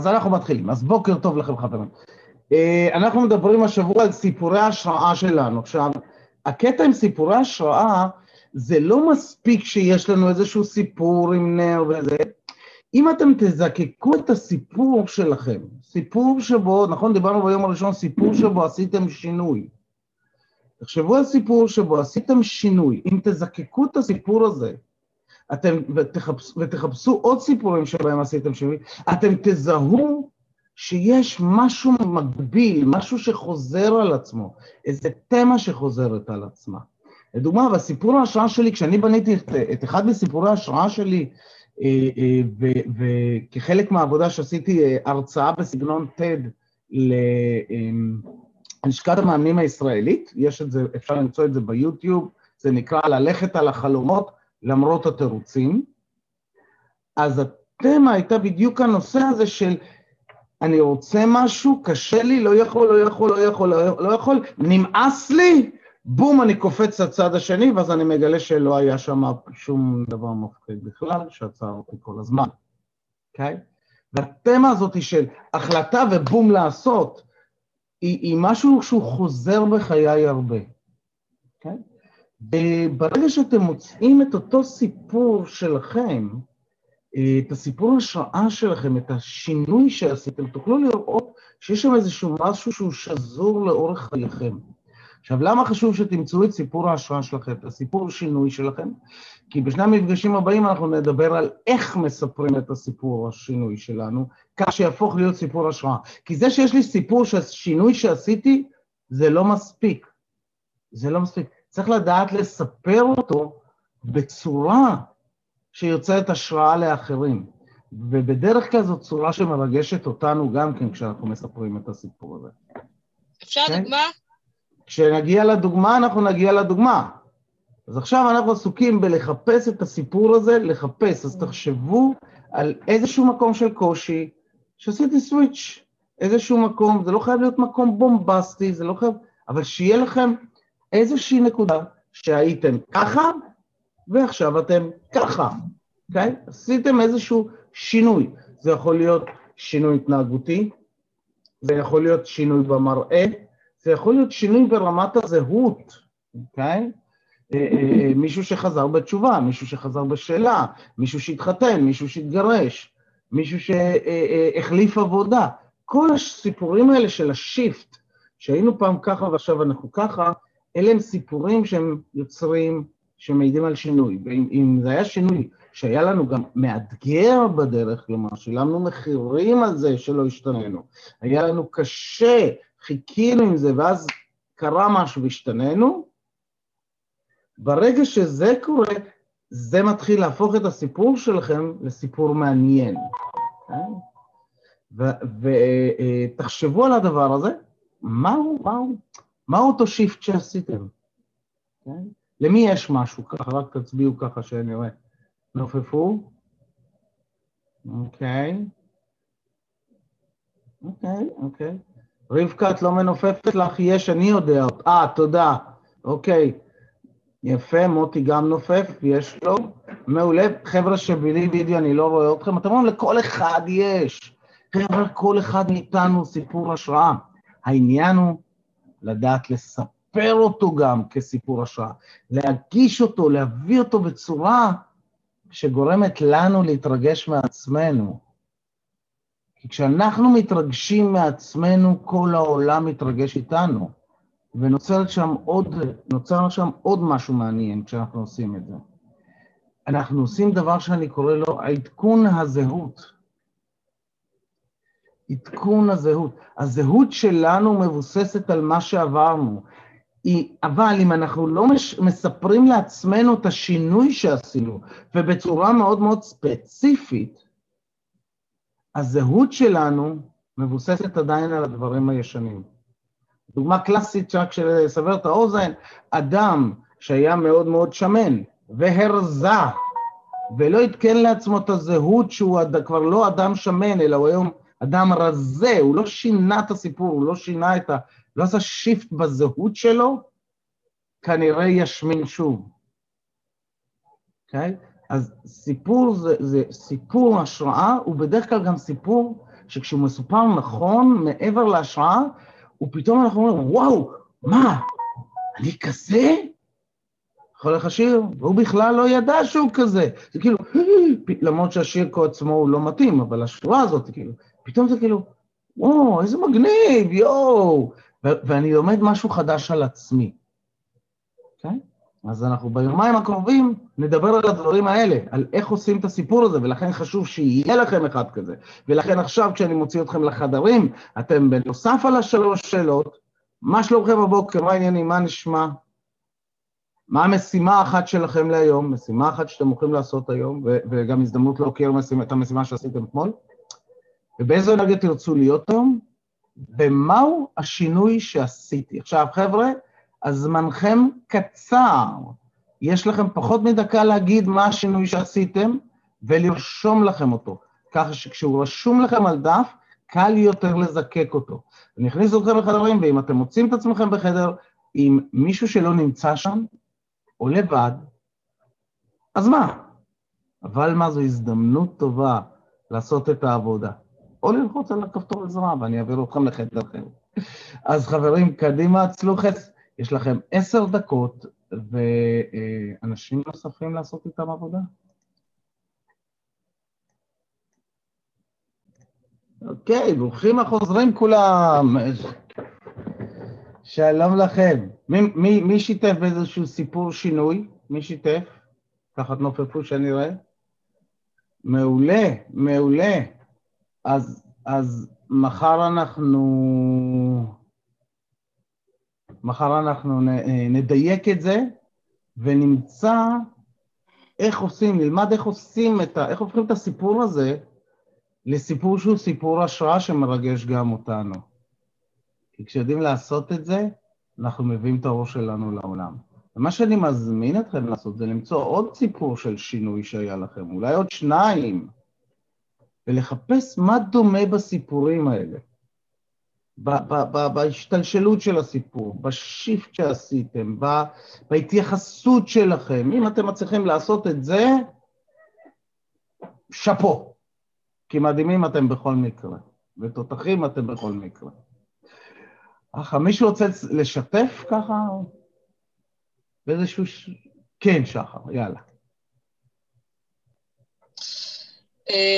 אז אנחנו מתחילים. אז בוקר טוב לכם, חברים. אה, אנחנו מדברים השבוע על סיפורי ההשראה שלנו. עכשיו, הקטע עם סיפורי השראה, זה לא מספיק שיש לנו איזשהו סיפור עם נר וזה. אם אתם תזקקו את הסיפור שלכם, סיפור שבו, נכון, דיברנו ביום הראשון, סיפור שבו עשיתם שינוי. תחשבו על סיפור שבו עשיתם שינוי. אם תזקקו את הסיפור הזה, אתם, ותחפש, ותחפשו עוד סיפורים שבהם עשיתם שינוי, אתם תזהו שיש משהו מקביל, משהו שחוזר על עצמו, איזה תמה שחוזרת על עצמה. לדוגמה, בסיפור ההשראה שלי, כשאני בניתי את, את אחד מסיפורי ההשראה שלי, אה, אה, וכחלק מהעבודה שעשיתי אה, הרצאה בסגנון TED ללשכת המאמנים הישראלית, יש את זה, אפשר למצוא את זה ביוטיוב, זה נקרא ללכת על החלומות למרות התירוצים. אז התמה הייתה בדיוק הנושא הזה של אני רוצה משהו, קשה לי, לא יכול, לא יכול, לא יכול, לא יכול, נמאס לי, בום, אני קופץ לצד השני, ואז אני מגלה שלא היה שם שום דבר מפחיד בכלל, שעצר אותי כל הזמן, אוקיי? Okay? והתמה הזאת של החלטה ובום לעשות, היא, היא משהו שהוא חוזר בחיי הרבה? וברגע שאתם מוצאים את אותו סיפור שלכם, את הסיפור השראה שלכם, את השינוי שעשיתם, תוכלו לראות שיש שם איזשהו משהו שהוא שזור לאורך חייכם. עכשיו, למה חשוב שתמצאו את סיפור ההשראה שלכם, את הסיפור השינוי שלכם? כי בשני המפגשים הבאים אנחנו נדבר על איך מספרים את הסיפור השינוי שלנו, כך שיהפוך להיות סיפור השראה. כי זה שיש לי סיפור של שינוי שעשיתי, זה לא מספיק. זה לא מספיק. צריך לדעת לספר אותו בצורה שיוצאת השראה לאחרים. ובדרך כלל זו צורה שמרגשת אותנו גם כן כשאנחנו מספרים את הסיפור הזה. אפשר כן? דוגמה? כשנגיע לדוגמה, אנחנו נגיע לדוגמה. אז עכשיו אנחנו עסוקים בלחפש את הסיפור הזה, לחפש. אז תחשבו על איזשהו מקום של קושי, שעשיתי סוויץ', איזשהו מקום, זה לא חייב להיות מקום בומבסטי, זה לא חייב, אבל שיהיה לכם איזושהי נקודה שהייתם ככה, ועכשיו אתם ככה, אוקיי? Okay? עשיתם איזשהו שינוי. זה יכול להיות שינוי התנהגותי, זה יכול להיות שינוי במראה, זה יכול להיות שינוי ברמת הזהות, אוקיי? Okay? אה, אה, אה, מישהו שחזר בתשובה, מישהו שחזר בשאלה, מישהו שהתחתן, מישהו שהתגרש, מישהו שהחליף עבודה. כל הסיפורים האלה של השיפט, שהיינו פעם ככה ועכשיו אנחנו ככה, אלה הם סיפורים שהם יוצרים, שמעידים על שינוי. ואם זה היה שינוי שהיה לנו גם מאתגר בדרך, כלומר, שילמנו מחירים על זה שלא השתננו, היה לנו קשה, חיכינו עם זה, ואז קרה משהו והשתננו, ברגע שזה קורה, זה מתחיל להפוך את הסיפור שלכם לסיפור מעניין. ותחשבו על הדבר הזה, מהו, מהו, מהו אותו שיפט שעשיתם? כן? למי יש משהו? ככה, רק תצביעו ככה שאני רואה. נופפו? אוקיי. אוקיי, אוקיי. רבקה, את לא מנופפת לך? יש, אני יודע. אה, תודה. אוקיי. יפה, מוטי גם נופף, יש לו. מעולה. חבר'ה שבלי וידאו, אני לא רואה אתכם. אתם אומרים, לכל אחד יש. חבר'ה, כל אחד מאיתנו סיפור השראה. העניין הוא לדעת לספר אותו גם כסיפור השראה, להגיש אותו, להביא אותו בצורה שגורמת לנו להתרגש מעצמנו. כי כשאנחנו מתרגשים מעצמנו, כל העולם מתרגש איתנו, ונוצר שם עוד, נוצר שם עוד משהו מעניין כשאנחנו עושים את זה. אנחנו עושים דבר שאני קורא לו עדכון הזהות. עדכון הזהות. הזהות שלנו מבוססת על מה שעברנו. היא, אבל אם אנחנו לא מש, מספרים לעצמנו את השינוי שעשינו, ובצורה מאוד מאוד ספציפית, הזהות שלנו מבוססת עדיין על הדברים הישנים. דוגמה קלאסית, רק לסבר את האוזן, אדם שהיה מאוד מאוד שמן והרזה, ולא עדכן לעצמו את הזהות שהוא כבר לא אדם שמן, אלא הוא היום אדם רזה, הוא לא שינה את הסיפור, הוא לא שינה את ה... לא עשה שיפט בזהות שלו, כנראה ישמין שוב. אוקיי? Okay? אז סיפור זה, זה סיפור השראה, הוא בדרך כלל גם סיפור שכשהוא מסופר נכון, מעבר להשראה, ופתאום אנחנו אומרים, וואו, מה, אני כזה? יכול לך שיר, והוא בכלל לא ידע שהוא כזה. זה כאילו, למרות שהשיר כעצמו הוא לא מתאים, אבל השורה הזאת, כאילו, פתאום זה כאילו, וואו, איזה מגניב, יואו. ואני לומד משהו חדש על עצמי. Okay? אז אנחנו ביומיים הקרובים נדבר על הדברים האלה, על איך עושים את הסיפור הזה, ולכן חשוב שיהיה לכם אחד כזה. ולכן עכשיו, כשאני מוציא אתכם לחדרים, אתם בנוסף על השלוש שאלות, מה שלומכם בבוקר, מה העניינים, מה נשמע? מה המשימה האחת שלכם להיום, משימה אחת שאתם הולכים לעשות היום, וגם הזדמנות להוקיר את המשימה שעשיתם אתמול? ובאיזו אנרגיה תרצו להיות היום? ומהו השינוי שעשיתי? עכשיו, חבר'ה, הזמנכם קצר. יש לכם פחות מדקה להגיד מה השינוי שעשיתם ולרשום לכם אותו, ככה שכשהוא רשום לכם על דף, קל יותר לזקק אותו. אני אכניס אתכם לחדרים, ואם אתם מוצאים את עצמכם בחדר עם מישהו שלא נמצא שם, או לבד, אז מה? אבל מה, זו הזדמנות טובה לעשות את העבודה. או ללחוץ על הכפתור עזרה, ואני אעביר אתכם לחדר אחר. אז חברים, קדימה, צלו חץ. יש לכם עשר דקות, ואנשים נוספים לעשות איתם עבודה. אוקיי, ברוכים החוזרים כולם. שלום לכם. מי, מי, מי שיתף באיזשהו סיפור שינוי? מי שיתף? ככה תנופפו שאני רואה. מעולה, מעולה. אז, אז מחר אנחנו... מחר אנחנו נדייק את זה ונמצא איך עושים, נלמד איך עושים את ה... איך הופכים את הסיפור הזה לסיפור שהוא סיפור השראה שמרגש גם אותנו. כי כשיודעים לעשות את זה, אנחנו מביאים את הראש שלנו לעולם. ומה שאני מזמין אתכם לעשות זה למצוא עוד סיפור של שינוי שהיה לכם, אולי עוד שניים, ולחפש מה דומה בסיפורים האלה, בהשתלשלות של הסיפור, בשיפט שעשיתם, בהתייחסות שלכם. אם אתם מצליחים לעשות את זה, שאפו. כי מדהימים אתם בכל מקרה, ותותחים אתם בכל מקרה. ככה, מישהו רוצה לשתף ככה? באיזשהו... כן, שחר, יאללה.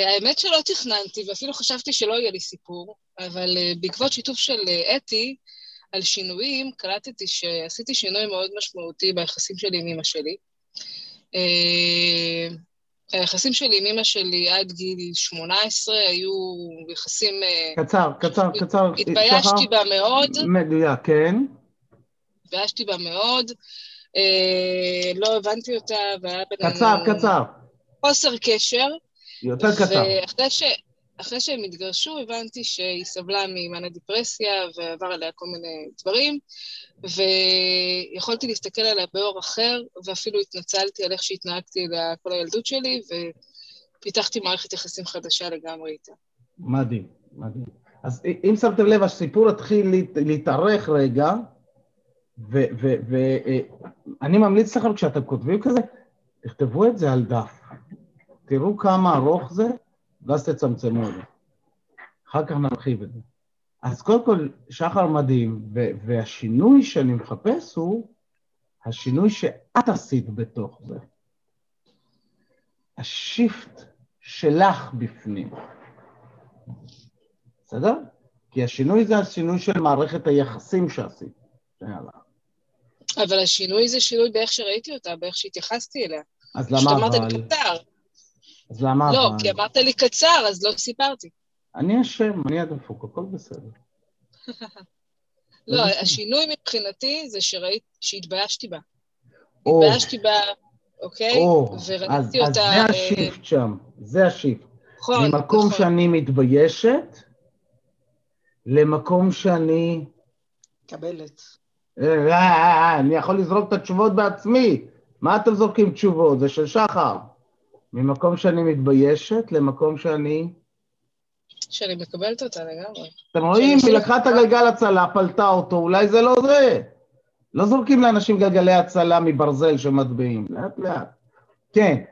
האמת שלא תכננתי, ואפילו חשבתי שלא יהיה לי סיפור, אבל uh, בעקבות שיתוף של uh, אתי על שינויים, קלטתי שעשיתי שינוי מאוד משמעותי ביחסים שלי עם אמא שלי. היחסים שלי עם אמא שלי עד גיל 18 היו יחסים... קצר, קצר, קצר. התביישתי בה מאוד. מדויק, כן. התביישתי בה מאוד. אה, לא הבנתי אותה, והיה בינינו... קצר, קצר. חוסר קשר. יותר קצר. ואחרי ש... אחרי שהם התגרשו, הבנתי שהיא סבלה ממאנה דיפרסיה ועבר עליה כל מיני דברים, ויכולתי להסתכל עליה באור אחר, ואפילו התנצלתי על איך שהתנהגתי אליה כל הילדות שלי, ופיתחתי מערכת יחסים חדשה לגמרי איתה. מדהים, מדהים. אז אם שמתם לב, הסיפור התחיל להתארך רגע, ואני ממליץ לכם, כשאתם כותבים כזה, תכתבו את זה על דף. תראו כמה ארוך זה, ואז תצמצמו את זה. אחר כך נרחיב את זה. אז קודם כל, שחר מדהים, והשינוי שאני מחפש הוא השינוי שאת עשית בתוך זה. השיפט שלך בפנים. בסדר? כי השינוי זה השינוי של מערכת היחסים שעשית. אבל השינוי זה שינוי באיך שראיתי אותה, באיך שהתייחסתי אליה. אז למה אבל? שאתה אמרת קצר. אז למה לא, אבל? כי אמרת לי קצר, אז לא סיפרתי. אני אשם, אני הדפוק, הכל בסדר. לא, השינוי מבחינתי זה שראית, שהתביישתי בה. התביישתי בה, אוקיי? וראיתי אותה... אז זה אה, השיפט שם, זה השיפט. נכון, נכון. ממקום שאני מתביישת, למקום שאני... מקבלת. אה, אה, אני יכול לזרוק את התשובות בעצמי. מה אתם זורקים תשובות? זה של שחר. ממקום שאני מתביישת למקום שאני... שאני מקבלת אותה לגמרי. אתם רואים? היא לקחה את הגלגל הצלה, פלטה אותו, אולי זה לא זה. לא זורקים לאנשים גלגלי הצלה מברזל שמטביעים, לאט לאט. כן.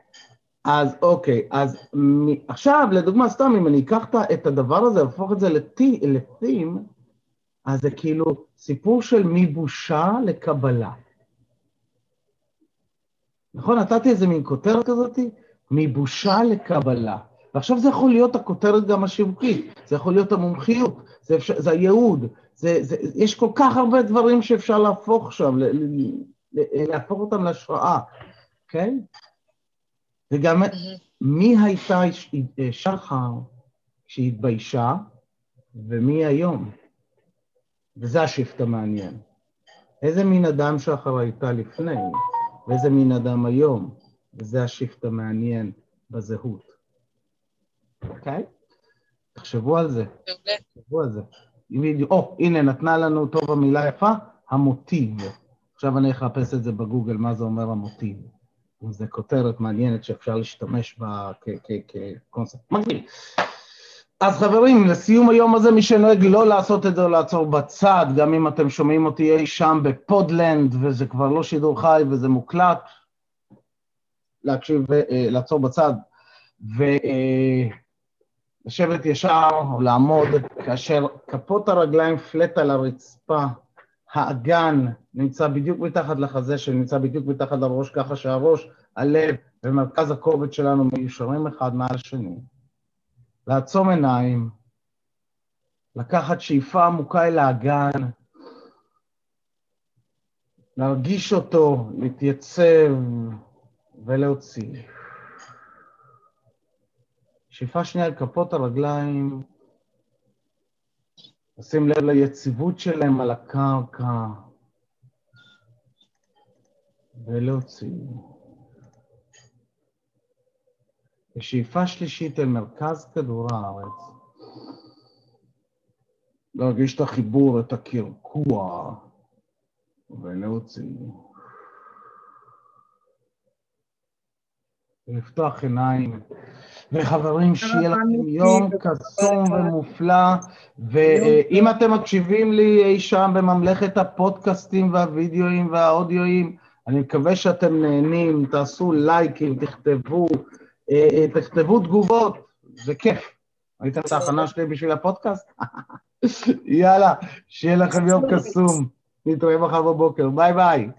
אז אוקיי, אז מ- עכשיו, לדוגמה, סתם, אם אני אקח את- הדבר הזה, אהפוך את זה לתי- לתים, אז זה כאילו סיפור של מבושה לקבלה. נכון? נתתי איזה מין כותרת כזאת? מבושה לקבלה. ועכשיו זה יכול להיות הכותרת גם השיווקית, זה יכול להיות המומחיות, זה, אפשר, זה הייעוד, זה, זה, יש כל כך הרבה דברים שאפשר להפוך שם, ל, ל, ל, להפוך אותם להשראה, כן? וגם מהמם. מי הייתה שחר כשהיא התביישה, ומי היום? וזה השיפט המעניין. איזה מין אדם שחר הייתה לפני, ואיזה מין אדם היום, וזה ה shift המעניין בזהות. אוקיי? תחשבו על זה. תחשבו על זה. או, הנה, נתנה לנו טוב המילה יפה, המוטיב. עכשיו אני אחפש את זה בגוגל, מה זה אומר המוטיב. זו כותרת מעניינת שאפשר להשתמש בה כקונספט. מגניב. אז חברים, לסיום היום הזה, מי שנוהג לא לעשות את זה או לעצור בצד, גם אם אתם שומעים אותי אי שם ב podland, וזה כבר לא שידור חי וזה מוקלט, להקשיב, אה, לעצור בצד, ולשבת ישר או לעמוד, כאשר כפות הרגליים פלט על הרצפה, האגן נמצא בדיוק מתחת לחזה שנמצא בדיוק מתחת לראש, ככה שהראש, הלב ומרכז הכובד שלנו מיושרים אחד מעל השני. לעצום עיניים, לקחת שאיפה עמוקה אל האגן, להרגיש אותו, להתייצב ולהוציא. שאיפה שנייה על כפות הרגליים, לשים לב ליציבות שלהם על הקרקע ולהוציא. ושאיפה שלישית אל מרכז כדור הארץ. להרגיש את החיבור, את הקרקוע, ולהוציא. ולפתוח עיניים. וחברים, שיהיה לכם יום קסום ומופלא, ואם אתם מקשיבים לי אי שם בממלכת הפודקאסטים והווידאוים והאודיואים, אני מקווה שאתם נהנים, תעשו לייקים, תכתבו, אה, אה, תכתבו תגובות, זה כיף. ראיתם את ההכנה שלי בשביל הפודקאסט? יאללה, שיהיה לכם יום קסום. נתראה מחר בבוקר, ביי ביי.